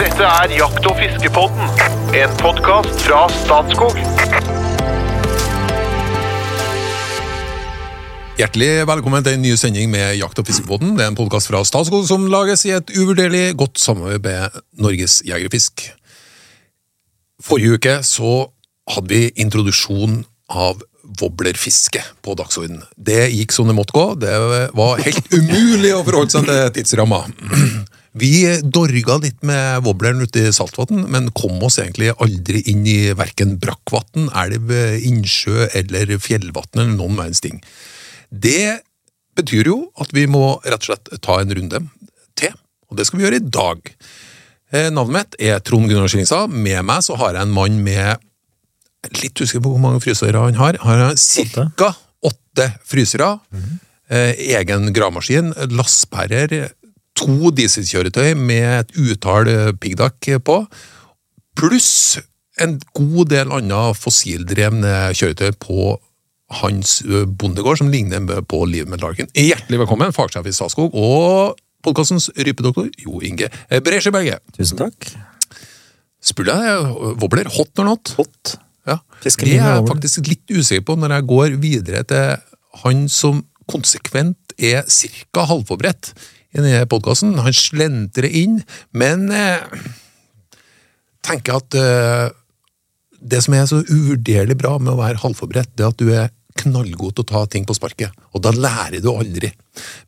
Dette er Jakt- og fiskepodden, en podkast fra Statskog. Hjertelig velkommen til en ny sending med Jakt- og fiskepodden. Det er en podkast fra Statskog som lages i et uvurderlig godt samarbeid med Norges Jeger og Fisk. Forrige uke så hadde vi introduksjon av wobblerfiske på dagsordenen. Det gikk som det måtte gå. Det var helt umulig å forholde seg til tidsramma. Vi dorga litt med wobbleren ute i saltvann, men kom oss egentlig aldri inn i verken brakkvann, elv, innsjø eller fjellvann eller noen verdens ting. Det betyr jo at vi må rett og slett ta en runde til, og det skal vi gjøre i dag. Eh, Navnet mitt er Trond Gunnar Skillingstad. Med meg så har jeg en mann med Litt usikker på hvor mange frysere han har. Han Har ca. åtte frysere. eh, egen gravemaskin, lastbærer, to dieselkjøretøy med et utall eh, piggdekk på, pluss en god del andre fossildrevne kjøretøy på hans bondegård, som ligner på livet med Larkin. Hjertelig velkommen, fagsjef i Statskog og podkastens rypedoktor Jo Inge Bresjeberget. Tusen takk. Spør deg, wobbler, hot or not? Hot. Ja. Det er jeg faktisk litt usikker på når jeg går videre til han som konsekvent er ca. halvforberedt i denne podkasten. Han slentrer inn, men eh, tenker at eh, det som er så uvurderlig bra med å være halvforberedt, det er at du er knallgod til å ta ting på sparket, og da lærer du aldri.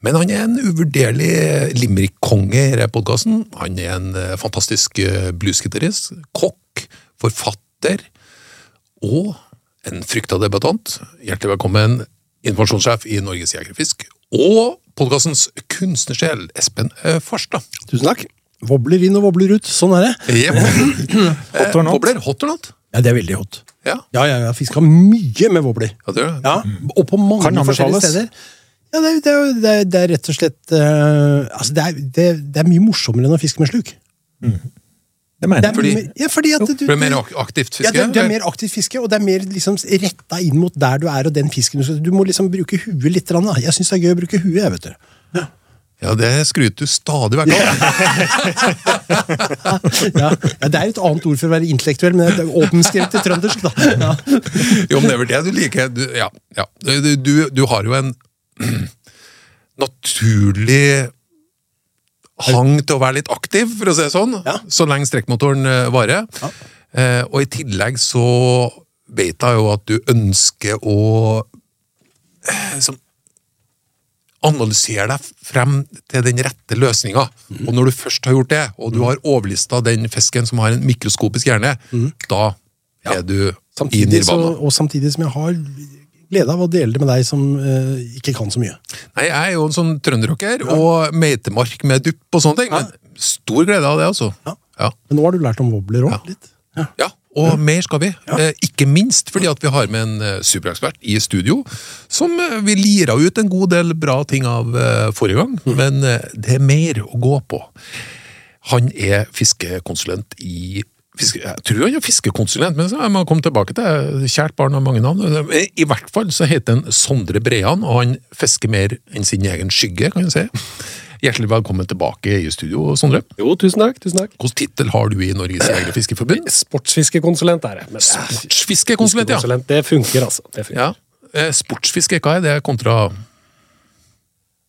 Men han er en uvurderlig limerick-konge i podkasten. Han er en eh, fantastisk eh, bluesgitarist, kokk, forfatter og en frykta debattant. Hjertelig velkommen, informasjonssjef i Norges Jegerfisk og podkastens kunstnersjel, Espen eh, Farstad. Tusen takk. Vobler inn og wobler ut. Sånn er det. Yep. Hot or not? Wobbler, hot or not? Ja, Det er veldig hot. Ja, Ja, ja, jeg har fiska mye med wobler. ja det er det. Ja, Og på mange Kan forskjellige steder. Ja, det, det, det, er- det er rett og slett uh, Altså, det er, det, det er mye morsommere enn å fiske med sluk. Det mener er. Fordi- ja, fordi at du, du, er mer ak- aktivt ja, fiske? det, det er mer aktivt fiske, og det er mer liksom retta inn mot der du er og den fisken du skal Du må liksom bruke huet litt. Da. Jeg syns det er gøy å bruke huet. jeg, vet du. Ja, det skryter du stadig vekk av. Ja, ja, Det er et annet ord for å være intellektuell, men det er åpenskrevet til trøndersk. da. Ja. Jo, men det er vel det du liker. Du, ja, ja. Du, du, du har jo en naturlig hang til å være litt aktiv, for å si det sånn, Ja. så lenge strekkmotoren varer. varer. Eh, og i tillegg så vet jeg jo at du ønsker å eh, liksom, analysere deg frem til den rette løsninga. Mm. Og når du først har gjort det, og du har overlista den fisken som har en mikroskopisk hjerne, da er du i Mhm. Så, nirvana. og samtidig som jeg har glede av å dele det med deg som eh, ikke kan så mye. Nei, jeg er jo en sånn trønderrocker, og meitemark med dupp og sånne ting. Men stor glede av det, altså. Ja. Ja. Men nå har du lært om wobbler òg, Ja. litt. Ja. Ja, og mer skal vi. Eh, ikke minst fordi at vi har med en eh, superekspert i studio, som eh, vi lira ut en god del bra ting av eh, forrige gang, men eh, det er mer å gå på. Han er fiskekonsulent i fiske, Jeg tror han er fiskekonsulent, men så jeg må komme tilbake til. Kjært barn har mange navn. I hvert fall så heter han Sondre Brean, og han fisker mer enn sin egen skygge, kan jeg si. Hjertelig velkommen tilbake i studio, Sondre. Jo, tusen takk. tusen takk. Hvilken tittel har du i Norges Jeger- og Fiskerforbund? Sportsfiskekonsulent er det. Sportsfiskekonsulent, ja. Det funker, altså. Det funker. ja. Eh, Sportsfiske, hva er det kontra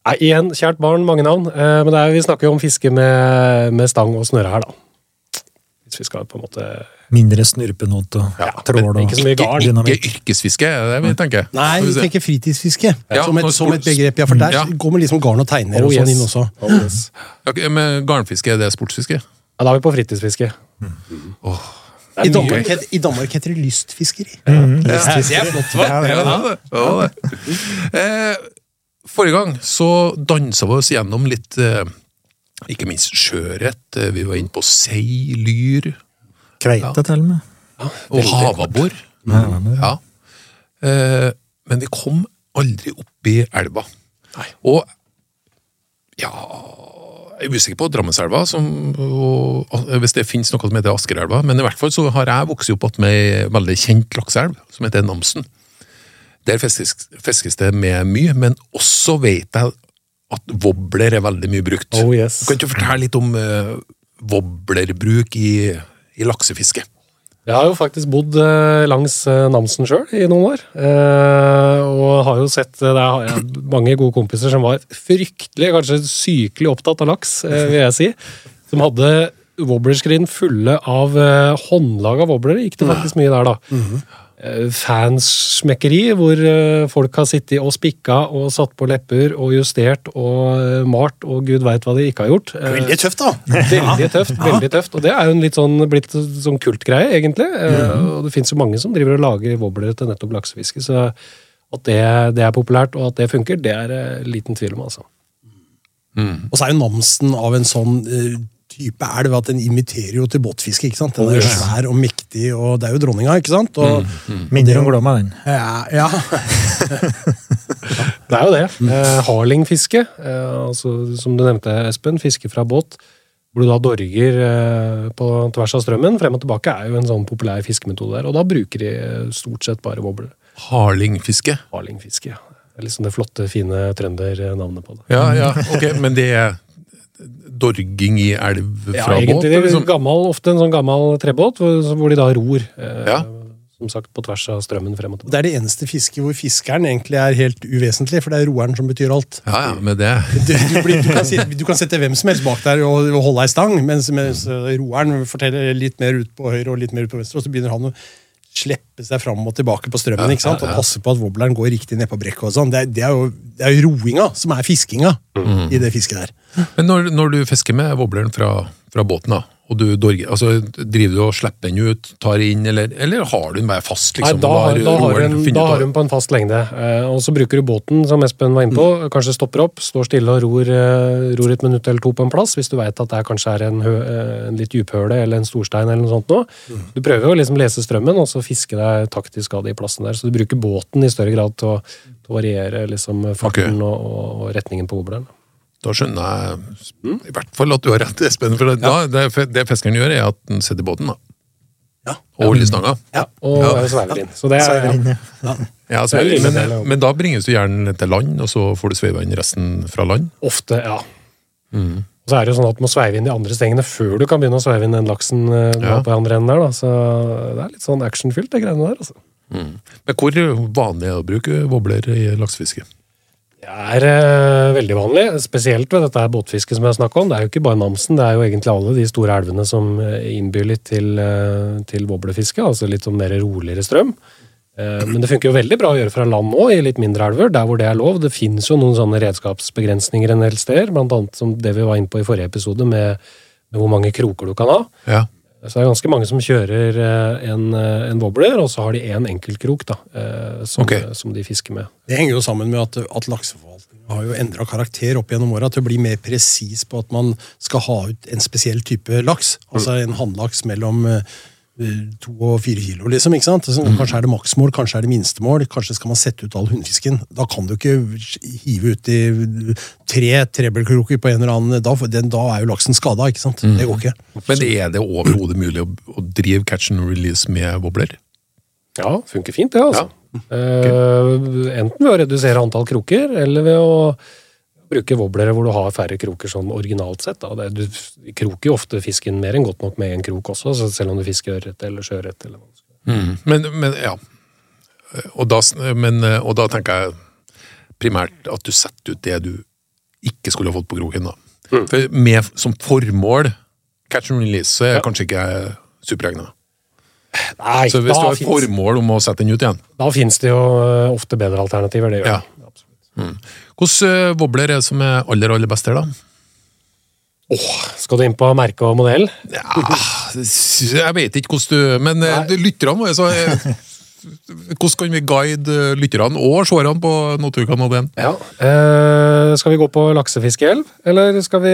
Nei, igjen, kjært barn, mange navn. Eh, men er, vi snakker jo om fiske med, med stang og snøre her, da. Vi skal på en måte Mindre snurpenot og Ja, trål og ikke ikke, ikke yrkesfiske, er det vi tenker? Nei, vi vi tenker fritidsfiske Ja, som, et, som et begrep. Ja, for der Ja. går man liksom garn og tegner Oh, og sånn yes. inn også. Oh, yes. okay, men garnfiske, er det sportsfiske? Ja, da er vi på fritidsfiske. I Danmark, het, I Danmark heter det lystfiskeri. Det er flott, hva? Ja, det. Ja, det. Eh, forrige gang så dansa vi oss gjennom litt eh, ikke minst sjøørret. eh, Vi var inne på sei, lyr Kveite til og med. og havabbor. Ja. Eh, men vi kom aldri opp i elva. Og ja Jeg er usikker på Drammenselva, som, hvis det finnes noe som heter Askerelva. Men i hvert fall så har jeg vokst opp med ei veldig kjent lakseelv, som heter Namsen. Der fiskes, fiskes det med mye, men også vet jeg at wobbler er veldig mye brukt. Oh, yes. Kan du fortelle litt om uh, wobblerbruk i, i laksefiske? Jeg har jo faktisk bodd eh, langs eh, Namsen sjøl i noen år. Eh, og har jo sett Det jeg mange gode kompiser som var fryktelig, kanskje sykelig opptatt av laks, eh, vil jeg si. Som hadde wobblerskrin fulle av eh, håndlaga wobblere. Gikk det faktisk mye der, da. Eh, Fansmekkeri, hvor eh, folk har sittet og spikka og satt på lepper og justert og eh, malt og gud veit hva de ikke har gjort. Veldig tøft, da. Veldig tøft. veldig tøft, Og det er jo en litt sånn, blitt sånn kultgreie, egentlig. Mm. Og det fins jo mange som driver og lager wobblere til nettopp laksefiske. Så at det, det er populært, og at det funker, det er liten tvil om, altså. Og så er jo Namsen av en sånn type elv at den inviterer jo til båtfiske. ikke sant? Den er jo svær og mektig, og det er jo dronninga, ikke sant? Og, Minner om Glåma, den. ja, ja. Det er jo det. Eh, Harlingfiske, eh, altså, som du nevnte, Espen, fiske fra båt, hvor du da dorger eh, på tvers av strømmen, frem og tilbake, er jo en sånn populær fiskemetode der. Og da bruker de eh, stort sett bare wobbler. Harlingfiske? Harlingfiske, ja. Det er liksom det flotte, fine trøndernavnet på det. Ja, ja, ok, men det er dorging i elv fra båt? egentlig det er liksom? gammel, ofte en sånn gammel trebåt, hvor, de da ror. Eh, Ja. Som sagt, på tvers av strømmen frem og tilbake. Det er det eneste fisket hvor fiskeren egentlig er helt uvesentlig, for det er roeren som betyr alt. Ja, ja, med det. Du, du, blir, du, kan, si- du kan sette hvem som helst bak der og, og holde ei stang, mens, mens eh, roeren forteller litt mer ut på høyre og litt mer ut på venstre, og så begynner han å slippe seg fram og tilbake på strømmen ikke sant? og passe på at wobbleren går riktig ned på brekket. og sånn. Det, det, er jo, det er jo roinga som er fiskinga i det fisket der. Men når, når du fisker med wobbleren fra, fra båten, da, og du dorger, altså, driver du og slipper den ut, tar inn, eller, eller har du den bare fast? Nei, liksom, da, har- da, har roeren hun, da har hun på en fast lengde. Eh, og så bruker du båten, som Espen var inne på. Mm. Kanskje stopper opp, står stille og ror, eh, ror et minutt eller to på en plass, hvis du veit at det er kanskje er en, hø, eh, en litt dyphøle eller en storstein eller noe sånt noe. Mm. Du prøver å liksom lese strømmen, og så fiske deg taktisk av de plassene der. Så du bruker båten i større grad til å, til å variere liksom farten og, og, og retningen på wobbleren. Da skjønner jeg i hvert fall at du har rett, Espen. For da, det, det fiskeren gjør, er at han setter båten da, Ja. og oljestanga. Ja. Og Ja. sveiver inn. Så det er, ja. Ja, så, Det men, men da bringes du gjerne til land, og så får du sveiva inn resten fra land. Ofte, ja. Mm. Og så er det jo sånn at du må sveive inn de andre stengene før du kan begynne å sveive inn den laksen eh, Ja. på andre enden der. da. Så det er litt sånn actionfylt, det greiene der. altså. Men hvor vanlig er det å bruke wobbler i laksefiske? Det er eh, veldig vanlig, spesielt ved dette båtfisket som jeg snakker om. Det er jo ikke bare Namsen, det er jo egentlig alle de store elvene som eh, innbyr litt til, eh, til boblefiske, altså litt sånn mer roligere strøm. Men det funker jo veldig bra å gjøre fra land òg, i litt mindre elver, der hvor det er lov. Det finnes jo noen sånne redskapsbegrensninger en del steder, blant annet som det vi var inne på i forrige episode, med, med hvor mange kroker du kan ha. Ja. Så det er ganske mange som kjører eh, en, eh, en wobbler, og så har de én enkeltkrok da, eh, som, okay. som de fisker med. Det henger jo sammen med at, at lakseforvaltningen har jo endra karakter opp gjennom åra til å bli mer presis på at man skal ha ut en spesiell type laks. Altså en hannlaks mellom to og fire kilo, liksom. ikke sant? Så Kanskje er det maksmål, kanskje er det minstemål. Kanskje skal man sette ut all hunnfisken. Da kan du ikke hive uti tre trebelkroker på en eller annen Da, den, da er jo laksen skada, ikke sant? Det går ikke. Men er det overhodet mulig å, å drive catch and release med wobbler? Ja, funker fint det, altså. Eh, enten ved å redusere antall kroker, eller ved å bruke wobblere hvor du har færre kroker sånn originalt sett. Da. Det, du kroker jo ofte fisken mer enn godt nok med en krok også, så selv om du fisker ørret eller sjøørret. være. Men, men ja. Og da, men, og da tenker jeg primært at du setter ut det du ikke skulle ha fått på kroken. da. For med som formål catch and release så er Ja. kanskje ikke superegna. Nei, Så hvis du har et formål om å sette den ut igjen Da finnes det jo eh, ofte bedre alternativer. det gjør Ja. det. Absolutt. Hvilken eh, wobbler er det som er aller aller best her, da? Skal du inn på merke og modell? Ja, jeg vet ikke hvordan du Men eh, Nei. lytterne våre så eh, Hvordan kan vi guide eh, lytterne og seerne på Naturkanalen? Ja. Eh, skal vi gå på laksefiske-elv, eller skal vi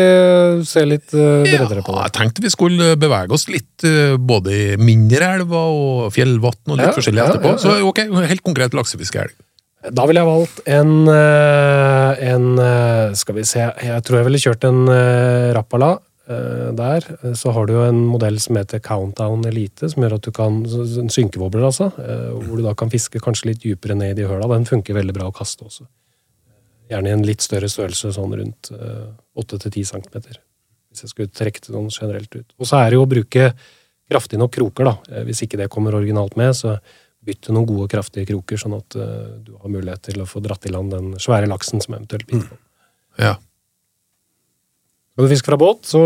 se litt eh, bredere på Ja, det? jeg tenkte vi skulle bevege oss litt eh, både i mindre elver og fjellvann og litt Ja, forskjellig ja, etterpå. ja, Så ok, helt konkret laksefiskeelg. Da ville jeg valgt en, eh, en eh, Skal vi se Jeg tror jeg ville kjørt en eh, Rappala der. Så har du jo en modell som heter Countdown Elite, som gjør at du kan En synkevobler, altså. Hvor du da kan fiske kanskje litt dypere ned i høla. Den funker veldig bra å kaste også. Gjerne i en litt større størrelse, sånn rundt eh, 8-10 cm. Hvis jeg skulle trekke det sånn generelt ut. Og så er det jo å bruke kraftige nok kroker, da. Hvis ikke det kommer originalt med, så bytt til noen gode, kraftige kroker, sånn at eh, du har mulighet til å få dratt i land den svære laksen som eventuelt biter på. Ja. Skal du fiske fra båt, så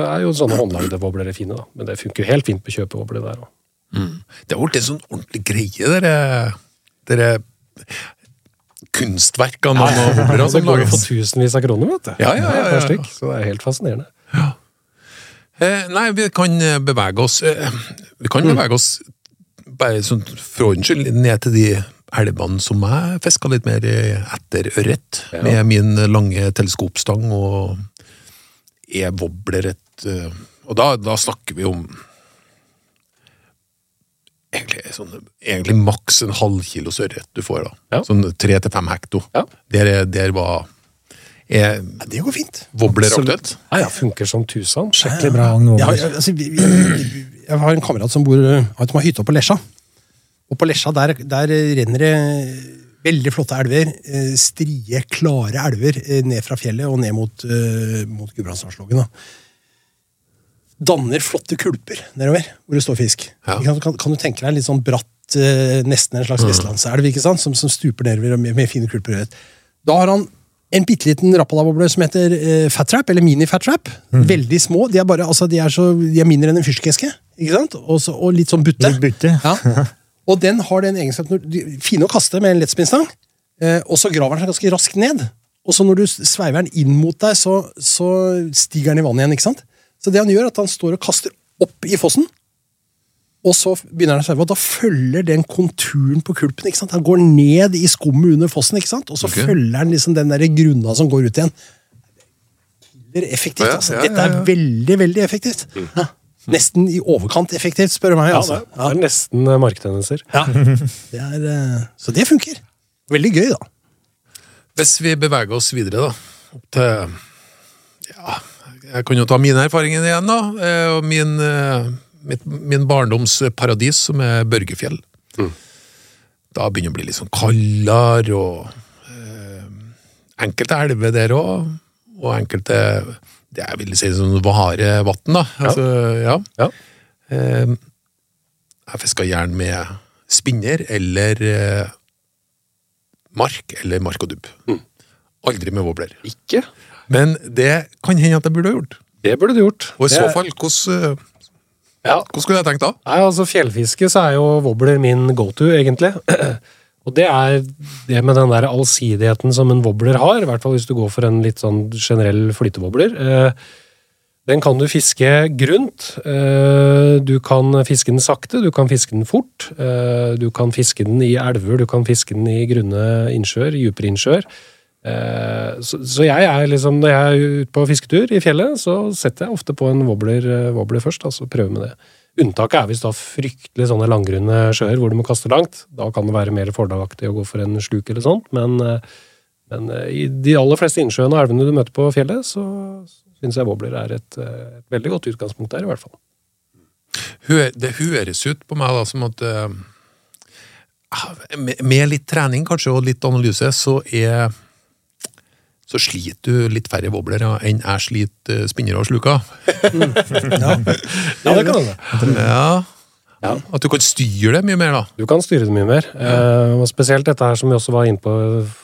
er jo sånne håndlagde woblere fine, da. Men det funker jo helt fint på kjøpewoble der òg. Det har blitt en sånn ordentlig greie, dere, dere kunstverkene og woblere Det som går jo for tusenvis av kroner, vet du. Ja, ja, ja, ja, ja. så det er helt fascinerende. Eh, nei, vi kan bevege oss eh, Vi kan bevege oss bare sånn for ordens skyld ned til de elvene som jeg fiska litt mer etter ørret, Ja. med min lange teleskopstang og e-wobblerett. eh, Og da, da snakker vi om egentlig, sånn, egentlig maks en halvkilos ørret du får, da. Ja. Sånn tre til fem hekto. Ja. Der, er- der var Er Ja, det går fint. wobbler aktuelt? Ja, ja, funker som tusen. Skikkelig bra agn Ja, altså, vi, vi, vi, jeg har en kamerat som bor som har hytta på Lesja. Og på Lesja der, der renner det veldig flotte elver. eh, Strie, klare elver eh, ned fra fjellet og ned mot, mot Gudbrandsdalslågen. da. Danner flotte kulper nedover hvor det står fisk. Ja. Kan. Kan, kan du tenke deg en litt sånn bratt, eh, nesten en slags vestlandselv ikke sant? Som, som stuper nedover med, med fine kulper. Da har han en bitte liten rappalavoble som heter uh, fat trap, eller mini fat trap. Veldig små. De er, bare, altså, de er, så, de er mindre enn en fyrstikkeske. Og, og litt sånn butte. Litt butte. Ja. Og den har den egenskapen de- Fine å kaste med en lettspinnstang, eh, og så graver den seg ganske raskt ned. Og så når du sveiver den inn mot deg, så, så stiger den i vannet igjen. ikke sant? Så det han gjør, er at han står og kaster opp i fossen, og så begynner han å sveive, og da følger den konturen på kulpen. ikke sant? Han går ned i skummet under fossen, ikke sant? og så okay. følger han liksom den der grunna som går ut igjen. Killer effektivt. Altså. ja, Dette ja, er veldig, veldig effektivt. Ja. Nesten i overkant effektivt, spør du meg. Ja, altså. det er nesten eh, marktendenser. Ja. Det er, eh, så det funker. Veldig gøy, da. Hvis vi beveger oss videre, da, opp til Ja, jeg kan jo ta mine erfaringer igjen, da. eh, Og min, mitt, min barndoms paradis, som er Børgefjell. Da begynner det å bli litt sånn kaldere, og eh, enkelte elver der òg. Og enkelte det jeg vil si sånn vare vann, da. Altså, ja. Ja. Eh, jeg fiska gjerne med spinner eller eh, mark, eller mark og dubb. Aldri med wobbler. Ikke? Men det kan hende at jeg burde ha gjort. Det burde du gjort. Og i så fall, hvordan, eh, Ja, hvordan skulle jeg tenkt da? Nei, altså Fjellfiske så er jo wobbler min go-to, egentlig. Og det er det med den der allsidigheten som en wobbler har, i hvert fall hvis du går for en litt sånn generell flytewobbler. Eh, Den kan du fiske grunt. eh, Du kan fiske den sakte, du kan fiske den fort. eh, Du kan fiske den i elver, du kan fiske den i grunne innsjøer, dypere innsjøer. Eh, Så, så jeg er liksom, når jeg er ute på fisketur i fjellet, så setter jeg ofte på en wobbler, eh, wobbler først, altså prøver med det. Unntaket er hvis du har fryktelig sånne langgrunne sjøer hvor du må kaste langt. Da kan det være mer fordelaktig å gå for en sluk eller sånt, men, eh, men i de aller fleste innsjøene og elvene du møter på fjellet, så syns jeg wobbler er et, et veldig godt utgangspunkt der, i hvert fall. Det høres ut på meg da som at ah, med litt trening kanskje, og litt analyse, så er så sliter du litt færre wobbler ja, enn jeg sliter spinner spinnere og sluker. Ja, det kan hende. Ja. Ja. At du kan styre det mye mer, da. Du kan styre det mye mer. Eh, og spesielt dette her som vi også var inne på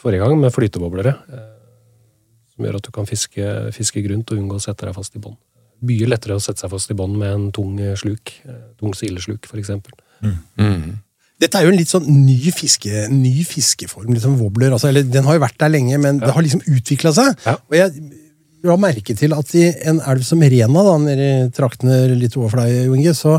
forrige gang, med flyteboblere. Eh, som gjør at du kan fiske, fiske grunt og unngå å sette deg fast i bånd. Mye lettere å sette seg fast i bånd med en tung eh, sluk. Eh, tung silesluk, for eksempel. Dette er jo en litt sånn ny, fiske, ny fiskeform, liksom wobbler. Altså, eller, den har jo vært der lenge, men det har liksom utvikla seg. Ja. Og jeg la merke til at i en elv som Rena, da, nede i traktene litt overfor deg, Jo Inge, så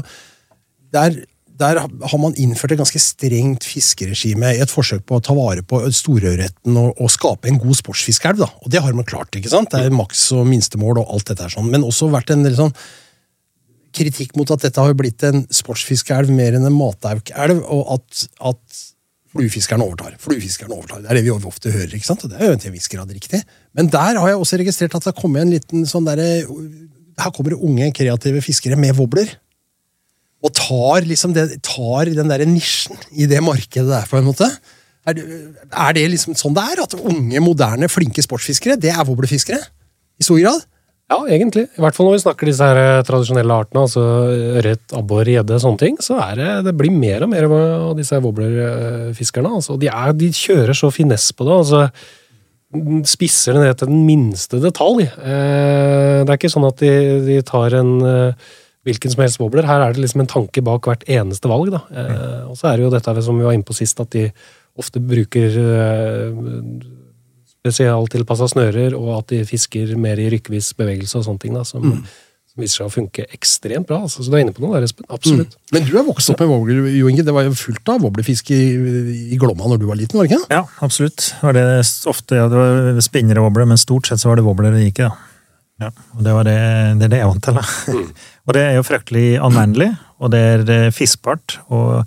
der, der har man innført et ganske strengt fiskeregime i et forsøk på å ta vare på storørreten og, og skape en god sportsfiskeelv. da. Og det har man klart. ikke sant? Det er maks og minstemål og alt dette er sånn. Men også vært en del sånn kritikk mot at dette har blitt en sportsfiskeelv mer enn en mataukelv, og at, at fluefiskerne overtar. Fluefiskerne overtar. Det er det vi ofte hører, ikke sant? og det er jo til en viss grad riktig. Men der har jeg også registrert at det har kommet en liten sånn derre Her kommer det unge, kreative fiskere med wobbler. Og tar liksom det, tar den derre nisjen i det markedet der, på en måte. Er det, er det liksom sånn det er? At unge, moderne, flinke sportsfiskere, det er wobblefiskere? I stor grad? Ja, egentlig. I hvert fall når vi snakker disse her eh, tradisjonelle artene, altså ørret, abbor, gjedde, sånne ting, så er det, det blir mer og mer av disse wobblerfiskerne. Altså. De, er, de kjører så finesse på det. altså Spisser det ned til den minste detalj. Eh, det er ikke sånn at de, de tar en eh, hvilken som helst wobbler. Her er det liksom en tanke bak hvert eneste valg. da. Eh, og så er det jo dette som vi var inne på sist, at de ofte bruker eh, spesialtilpassa snører, og at de fisker mer i rykkevis bevegelse og sånne ting, da, som, som viser seg å funke ekstremt bra. Altså. Så du er inne på noe der, Espen. Absolutt. Men du er vokst opp med wobbler, Jo Inge. Det var jo fullt av wobblerfiske i, i Glomma når du var liten? var det ikke? Ja, absolutt. Var det ofte, ja, det var spinnere og wobbler, men stort sett så var det wobbler det gikk i. Ja, og det, var det, det er det jeg vant til. da. og det er jo fryktelig anvendelig, og det er fiskbart. Og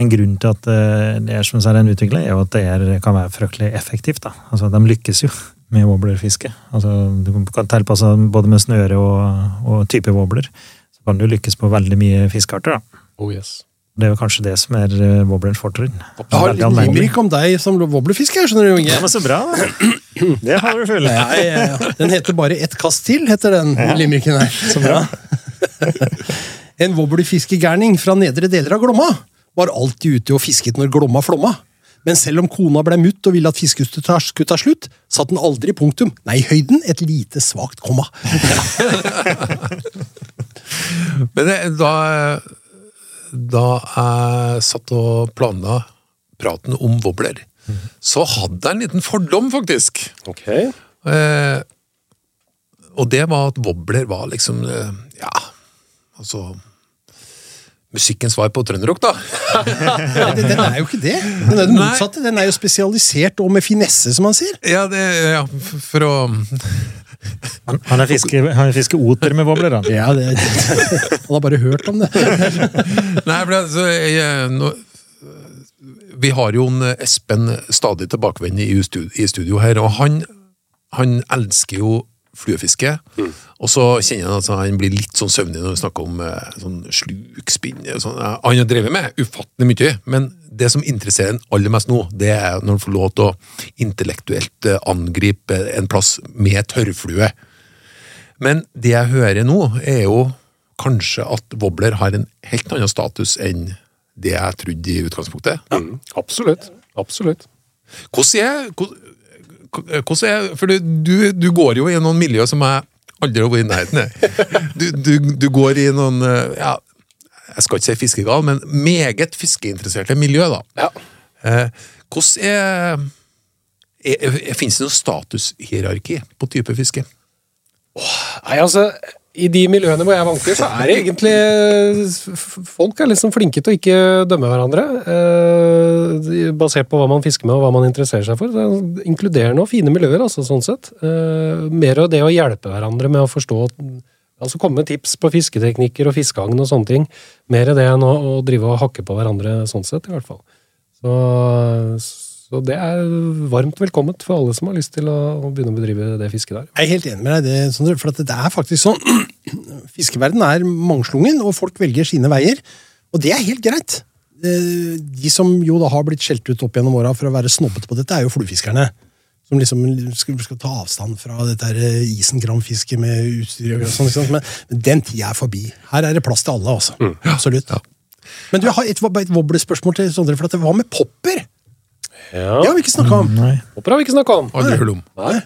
en grunn til at eh, det er som en utvikling, er jo at det er, kan være fryktelig effektivt. da. Altså, De lykkes jo med wobblerfiske. Altså, du kan tilpasse både med snøre og, og type wobbler. Så kan du lykkes på veldig mye fiskearter. da. Oh yes. Det er jo kanskje det som er eh, wobblerens fortrinn. Jeg har litt limerick om deg som wobblerfisker. skjønner du, Inge. Ja, men så bra. Det har du følt. Ja, ja, ja. Den heter bare 'Ett kast til', heter den limericken her. Så bra. En wobblerfiskegærning fra nedre deler av Glomma var alltid ute og fisket når Glomma flomma. Men selv om kona ble mutt og ville at fiskehuset skulle ta slutt, satt den aldri punktum. Nei, i høyden et lite svakt komma. Men da, da jeg satt og planla praten om wobbler, så hadde jeg en liten fordom, faktisk. Ok. Eh, og det var at wobbler var liksom eh, Ja, altså Musikkens svar på trønderrock, da. Den den er jo ikke det. Den er det motsatte. Den er jo spesialisert og med finesse, som man sier. Ja, det, ja for å Han, han er fiske, han er fiskeoter med bobler, han. Ja, det, Han har bare hørt om det. Nei, for altså, jeg, nå, Vi har jo en Espen stadig tilbakevendende i studio, i studio her, og han, han elsker jo fluefiske. Og så kjenner han at han blir litt sånn søvnig når vi snakker om eh, sånn slukspinn. Sånn. Han har drevet med ufattelig mye, men det som interesserer han aller mest nå, det er når han får lov til å intellektuelt eh, angripe en plass med tørrflue. Men det jeg hører nå, er jo kanskje at wobbler har en helt annen status enn det jeg trodde i utgangspunktet. Mm, absolutt. Absolutt. Hvordan er, er For du, du, du går jo i noen miljø som jeg aldri har vært i nærheten av. Du, du, du går i noen eh, ja, Jeg skal ikke si fiskegal, men meget fiskeinteresserte miljø, da. Ja. Eh, hvordan er, er, er Fins det noe statushierarki på type fiske? Nei, altså, I de miljøene hvor jeg vanker, så er det egentlig Folk er liksom flinke til å ikke dømme hverandre. Eh, basert på hva man fisker med og hva man interesserer seg for. Er inkluderende og fine miljøer, altså, sånn sett. Eh, mer av det å hjelpe hverandre med å forstå Altså komme med tips på fisketeknikker og fiskeagn og sånne ting. Mer av det enn å, å drive og hakke på hverandre sånn sett, i hvert fall. Så, så det er varmt velkomment for alle som har lyst til å, å begynne å bedrive det fisket der. Jeg er helt enig med deg, det, Sondre, for det er faktisk sånn Fiskeverden er mangslungen, og folk velger sine veier. Og det er helt greit. Eh, De som jo da har blitt skjelt ut opp gjennom åra for å være snobbete på dette, er jo fluefiskerne. Som liksom skal, skal ta avstand fra dette eh, isenkramfisket med utstyr og sånn. Men den tida er forbi. Her er det plass til alle, altså. Absolutt. Men du, jeg har et, et wobblespørsmål til Sondre, for at var med popper. Det har vi ikke snakka om. Nei. Opera har vi ikke snakka om. Aldri hørt om. Nei.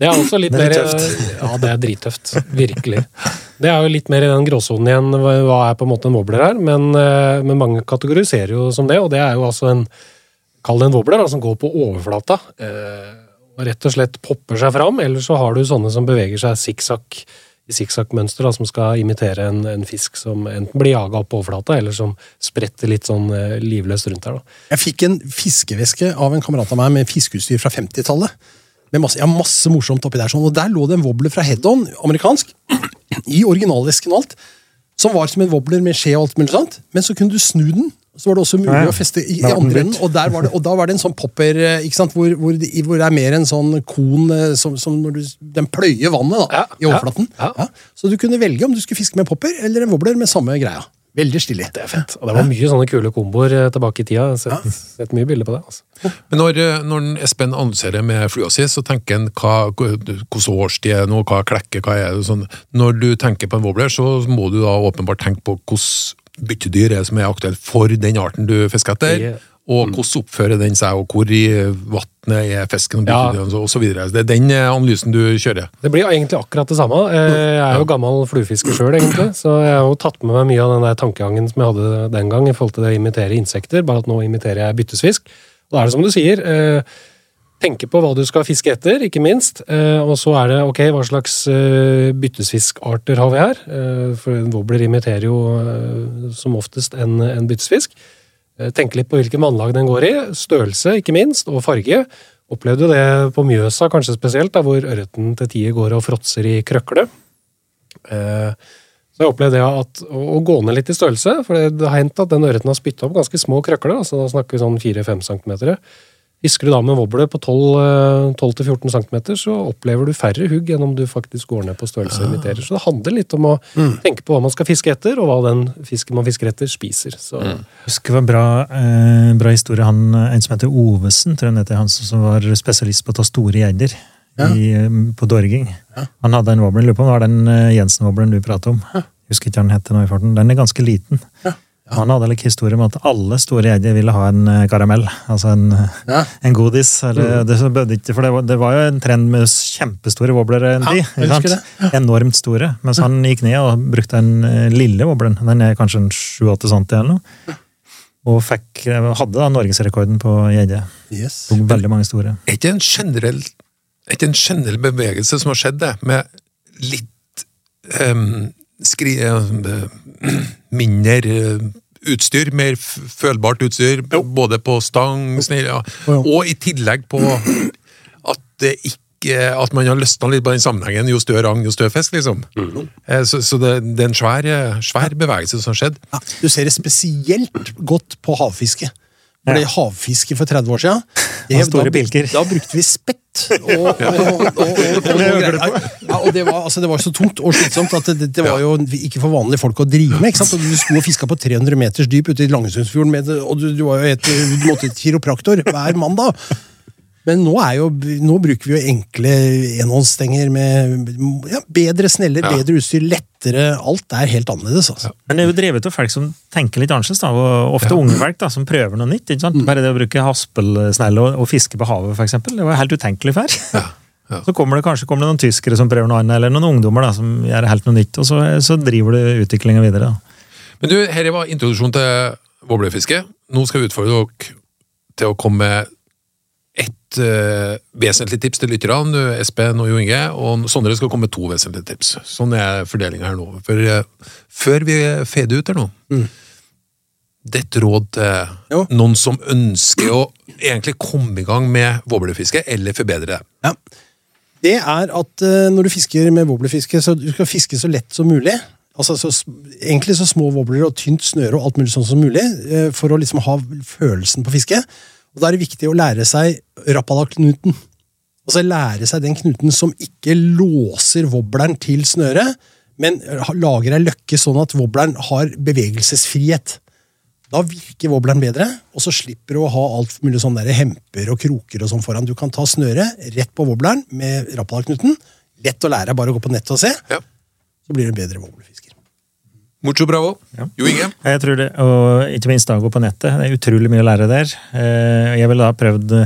Det er også litt Det er mer tøft. Ja, det er drittøft. Virkelig. Det er jo litt mer i den gråsonen igjen, hva er på en måte en wobbler her, men, eh, men mange kategoriserer jo som det, og det er jo altså en Kall det en wobbler, da, som går på overflata. eh, og rett og slett popper seg fram, eller så har du sånne som beveger seg sikksakk sikksakk-mønster, som skal imitere en, en fisk som enten blir jaga opp på overflata, eller som spretter litt sånn eh, livløst rundt her. da. Jeg fikk en fiskeveske av en kamerat av meg med fiskeutstyr fra 50-tallet. Med masse, ja, masse morsomt oppi der, sånn, og der lå det en wobbler fra Head-On, amerikansk, i originalvesken og alt, som var som en wobbler med skje og alt mulig sånt, men så kunne du snu den, så var det også mulig Ja, ja. å feste i, i andre enden, og, det, og da var det en sånn popper, eh, ikke sant, hvor, hvor, det, hvor det er mer en sånn kon eh, som, som når du, den pløyer vannet da, Ja, i overflaten. ja, ja. Ja. Så du kunne velge om du skulle fiske med en popper eller en wobbler med samme greia. Veldig stilig. Det er fett. Og det var mye sånne kule komboer eh, tilbake i tida. Jeg har Sett, sett mye bilder på det. altså. Men når, når Espen annonserer med flua si, så tenker han hva, hvordan årstid er det nå, hva klekker, hva er det sånn. Når du tenker på en wobbler, så må du da åpenbart tenke på hvordan byttedyr er som er aktuelt for den arten du fisker etter. Yeah. Og hvordan oppfører den seg, og hvor i vannet er fisken og Ja. osv. Det er den eh, analysen du kjører. Det blir egentlig akkurat det samme. Eh, Jeg er jo gammel fluefisker sjøl, egentlig. Så jeg har jo tatt med meg mye av den der tankegangen som jeg hadde den gang i forhold til det å imitere insekter, bare at nå imiterer jeg byttesfisk. Og da er det som du sier. eh, Tenke på hva du skal fiske etter, ikke minst. Eh, Og så er det ok, hva slags eh, byttesfiskarter har vi her? Eh, For en wobbler imiterer jo som oftest en, en byttesfisk. Tenke litt på hvilken vannlag den går i, størrelse ikke minst, og farge. Opplevde du det på Mjøsa kanskje spesielt, da, hvor ørreten til tider går og fråtser i krøkle. Så jeg opplevde det at, å gå ned litt i størrelse, for det, har hendt at den ørreten har spytta opp ganske små krøkler, altså da snakker vi sånn 4-5 cm. Fisker du da med wobbler på 12 12-14 cm, så opplever du færre hugg enn om du faktisk går ned på størrelse og imiterer. Så det handler litt om å tenke på hva man skal fiske etter, og hva den fisken man fisker etter, spiser. Så husker det var bra, eh, bra historie. Han, eh, en som heter Ovesen, tror jeg han heter, han som var spesialist på å ta store gjedder i, eh, på dorging. Han hadde en wobbler, lurer på om det var den eh, Jensen-wobbleren du pratet om. Husker ikke hva den heter nå i farten. Den er ganske liten. Han hadde like historie om at alle store gjedder ville ha en eh, karamell, altså en, eh, Ja. en godis. Eller, det, så ikke, for det var, det var jo en trend med kjempestore wobblere en Ja, tid. sant? Enormt store. Mens han gikk ned og brukte den eh, lille wobbleren. Den er kanskje en 7-8 cm eller noe. Og fikk, hadde da norgesrekorden på gjedde. Yes. Tok veldig mange store. Er ikke en generell, er ikke en generell bevegelse som har skjedd det, med litt um, skri, eh, mindre eh, utstyr, mer følbart utstyr, både på stang, snill, ja. Jo. og i tillegg på at det ikke at man har løsna litt på den sammenhengen. Jo større agn, jo større fisk, liksom. Mm. Så, så det, det er en svær, eh, svær bevegelse som har skjedd. Ja, du ser det spesielt godt på havfiske. Ble havfiske for 30 år siden det, da, da brukte vi spett. Og, og, det, var, altså, det var så tungt og slitsomt at det, det var jo ikke for vanlige folk å drive med. ikke sant? Og Du sto og fiska på 300 meters dyp ute i Langesundsfjorden, og du, du, var jo et, du måtte et kiropraktor hver mandag. Men nå, er jo, nå bruker vi jo enkle enhåndsstenger med ja, bedre sneller, bedre utstyr, lettere Alt er helt annerledes. altså. Men det er jo drevet av folk som tenker litt annerledes, da, og ofte unge folk da, som prøver noe nytt. ikke sant? Bare det å bruke haspelsnelle og, og fiske på havet, eksempel, det var helt utenkelig før. ja. Så kommer det kanskje kommer det noen tyskere som prøver noe annet, eller noen ungdommer da, som gjør helt noe nytt, og så, så driver det utviklinga videre. da. Men du, her var introduksjon til wobblerfiske. Nå skal vi utfordre dere til å komme med ett uh, vesentlig tips til lytterne. Espen og Jo Inge. Og Sondre skal komme med to vesentlige tips. Sånn er fordelinga her nå. For, uh, før vi fader ut her nå Ditt råd til Jo. noen som ønsker å egentlig komme i gang med våblefiske, eller forbedre det. Ja. Det er at uh, når du fisker med våblefiske, så du skal fiske så lett som mulig. Altså, så, egentlig så små wobbler og tynt snøre og alt mulig sånn som mulig, eh, for å liksom ha følelsen på fiske. Og Da er det viktig å lære seg Rappala-knuten. Altså lære seg den knuten som ikke låser wobbleren til snøret, men lager ei løkke sånn at wobbleren har bevegelsesfrihet. Da virker wobbleren bedre, og så slipper du å ha alt mulig sånn der hemper og kroker og sånn foran. Du kan ta snøret rett på wobbleren med Rappala-knuten. Lett å lære, bare å gå på nettet og se. Ja. Så blir det en bedre wobblerfisker. Mucho bravo. Jo Inge. Jeg tror det, og ikke minst da å på nettet. Det er utrolig mye å lære der. Eh, Jeg ville da prøvd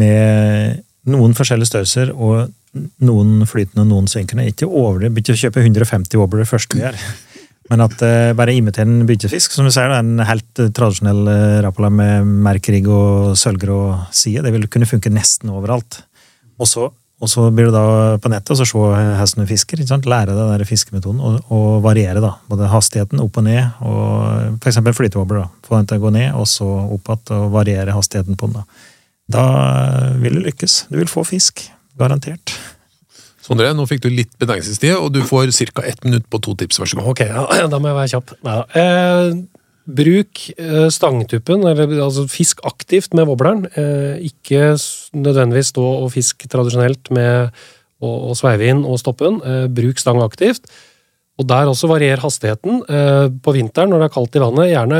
med noen forskjellige størrelser og noen flytende og noen synkende. Ikke overdrive, å kjøpe 150 wobbler først vi gjør. Men at uh, bare imitere en byttefisk. Som du ser, det er en helt eh, tradisjonell uh, Rapala med merkerigg og sølvgrå side. Det vil kunne funke nesten overalt. Og så, og så blir du da på nettet og så se hvordan du fisker. Ikke sant? Lære deg den der fiskemetoden og, og variere da. både hastigheten opp og ned. og for eksempel flytevobler. da. Få den til å gå ned, og så opp igjen, og variere hastigheten på den. Da Da vil du lykkes. Du vil få fisk. Garantert. Sondre, nå fikk du litt betenkningstid, og du får ca. ett minutt på to tips. Vær så god. Ok, ja, da må jeg være kjapp. Neida. Bruk eh, stangtuppen, eller altså fisk aktivt med wobbleren. Eh, ikke nødvendigvis stå og fisk tradisjonelt med å, sveive inn og stoppe den. Eh, bruk stang aktivt. Og der også varierer hastigheten. På vinteren når det er kaldt i vannet, gjerne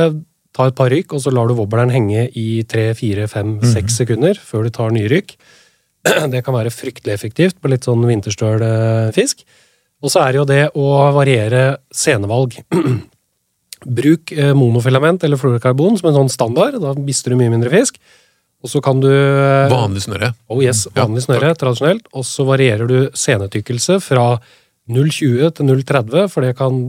ta et par rykk, og så lar du wobbleren henge i tre, fire, fem, seks sekunder før du tar nye rykk. Det kan være fryktelig effektivt på litt sånn vinterstøl fisk. Og så er det jo det å variere scenevalg. Bruk eh, monofilament eller fluorkarbon som en sånn standard, da mister du mye mindre fisk. Og så kan du eh, Vanlig snøre. Oh yes, Ja, vanlig snøre, tradisjonelt. Og så varierer du senetykkelse fra 0,20 til 0,30, for det kan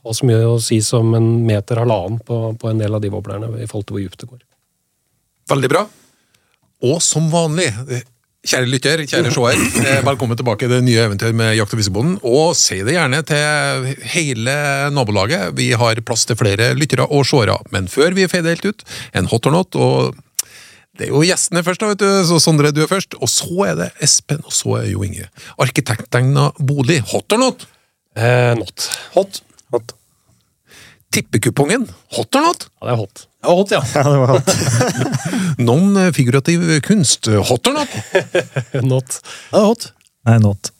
ha så mye å si som en meter halvannen på, på en del av de wobblerne i forhold til hvor dypt det går. Veldig bra. Og som vanlig, kjære lytter, kjære seer, eh, velkommen tilbake i det nye eventyr med Jakt- og fiskebonden. Og si det gjerne til hele nabolaget. Vi har plass til flere lyttere og seere. Men før vi fader helt ut, en hot or not. og det er jo gjestene først, da, vet du. Så Sondre, du er først. Og så er det Espen, og så er Jo Inge. Arkitekttegna bolig. Hot or not? Eh, not. Hot. Hot. Tippekupongen. Hot or not? Ja, det er hot. Ja, hot, ja. Ja, det var hot. Non-figurativ kunst. Hot or not? not. Ja, hot. Nei, not.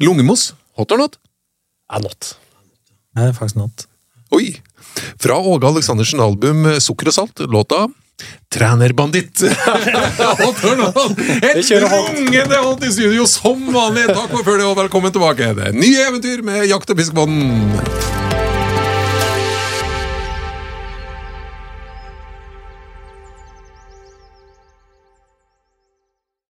Lungemos. Hot or not? Ja, not. Nei, faktisk not. Oi! Fra Åge Aleksandersen album Sukker og salt, låta Trenerbanditt. Hot or not? Et rungende hot i studio som vanlig! Takk for følget og velkommen tilbake. Det er nye eventyr med Jakt- og fiskebånden.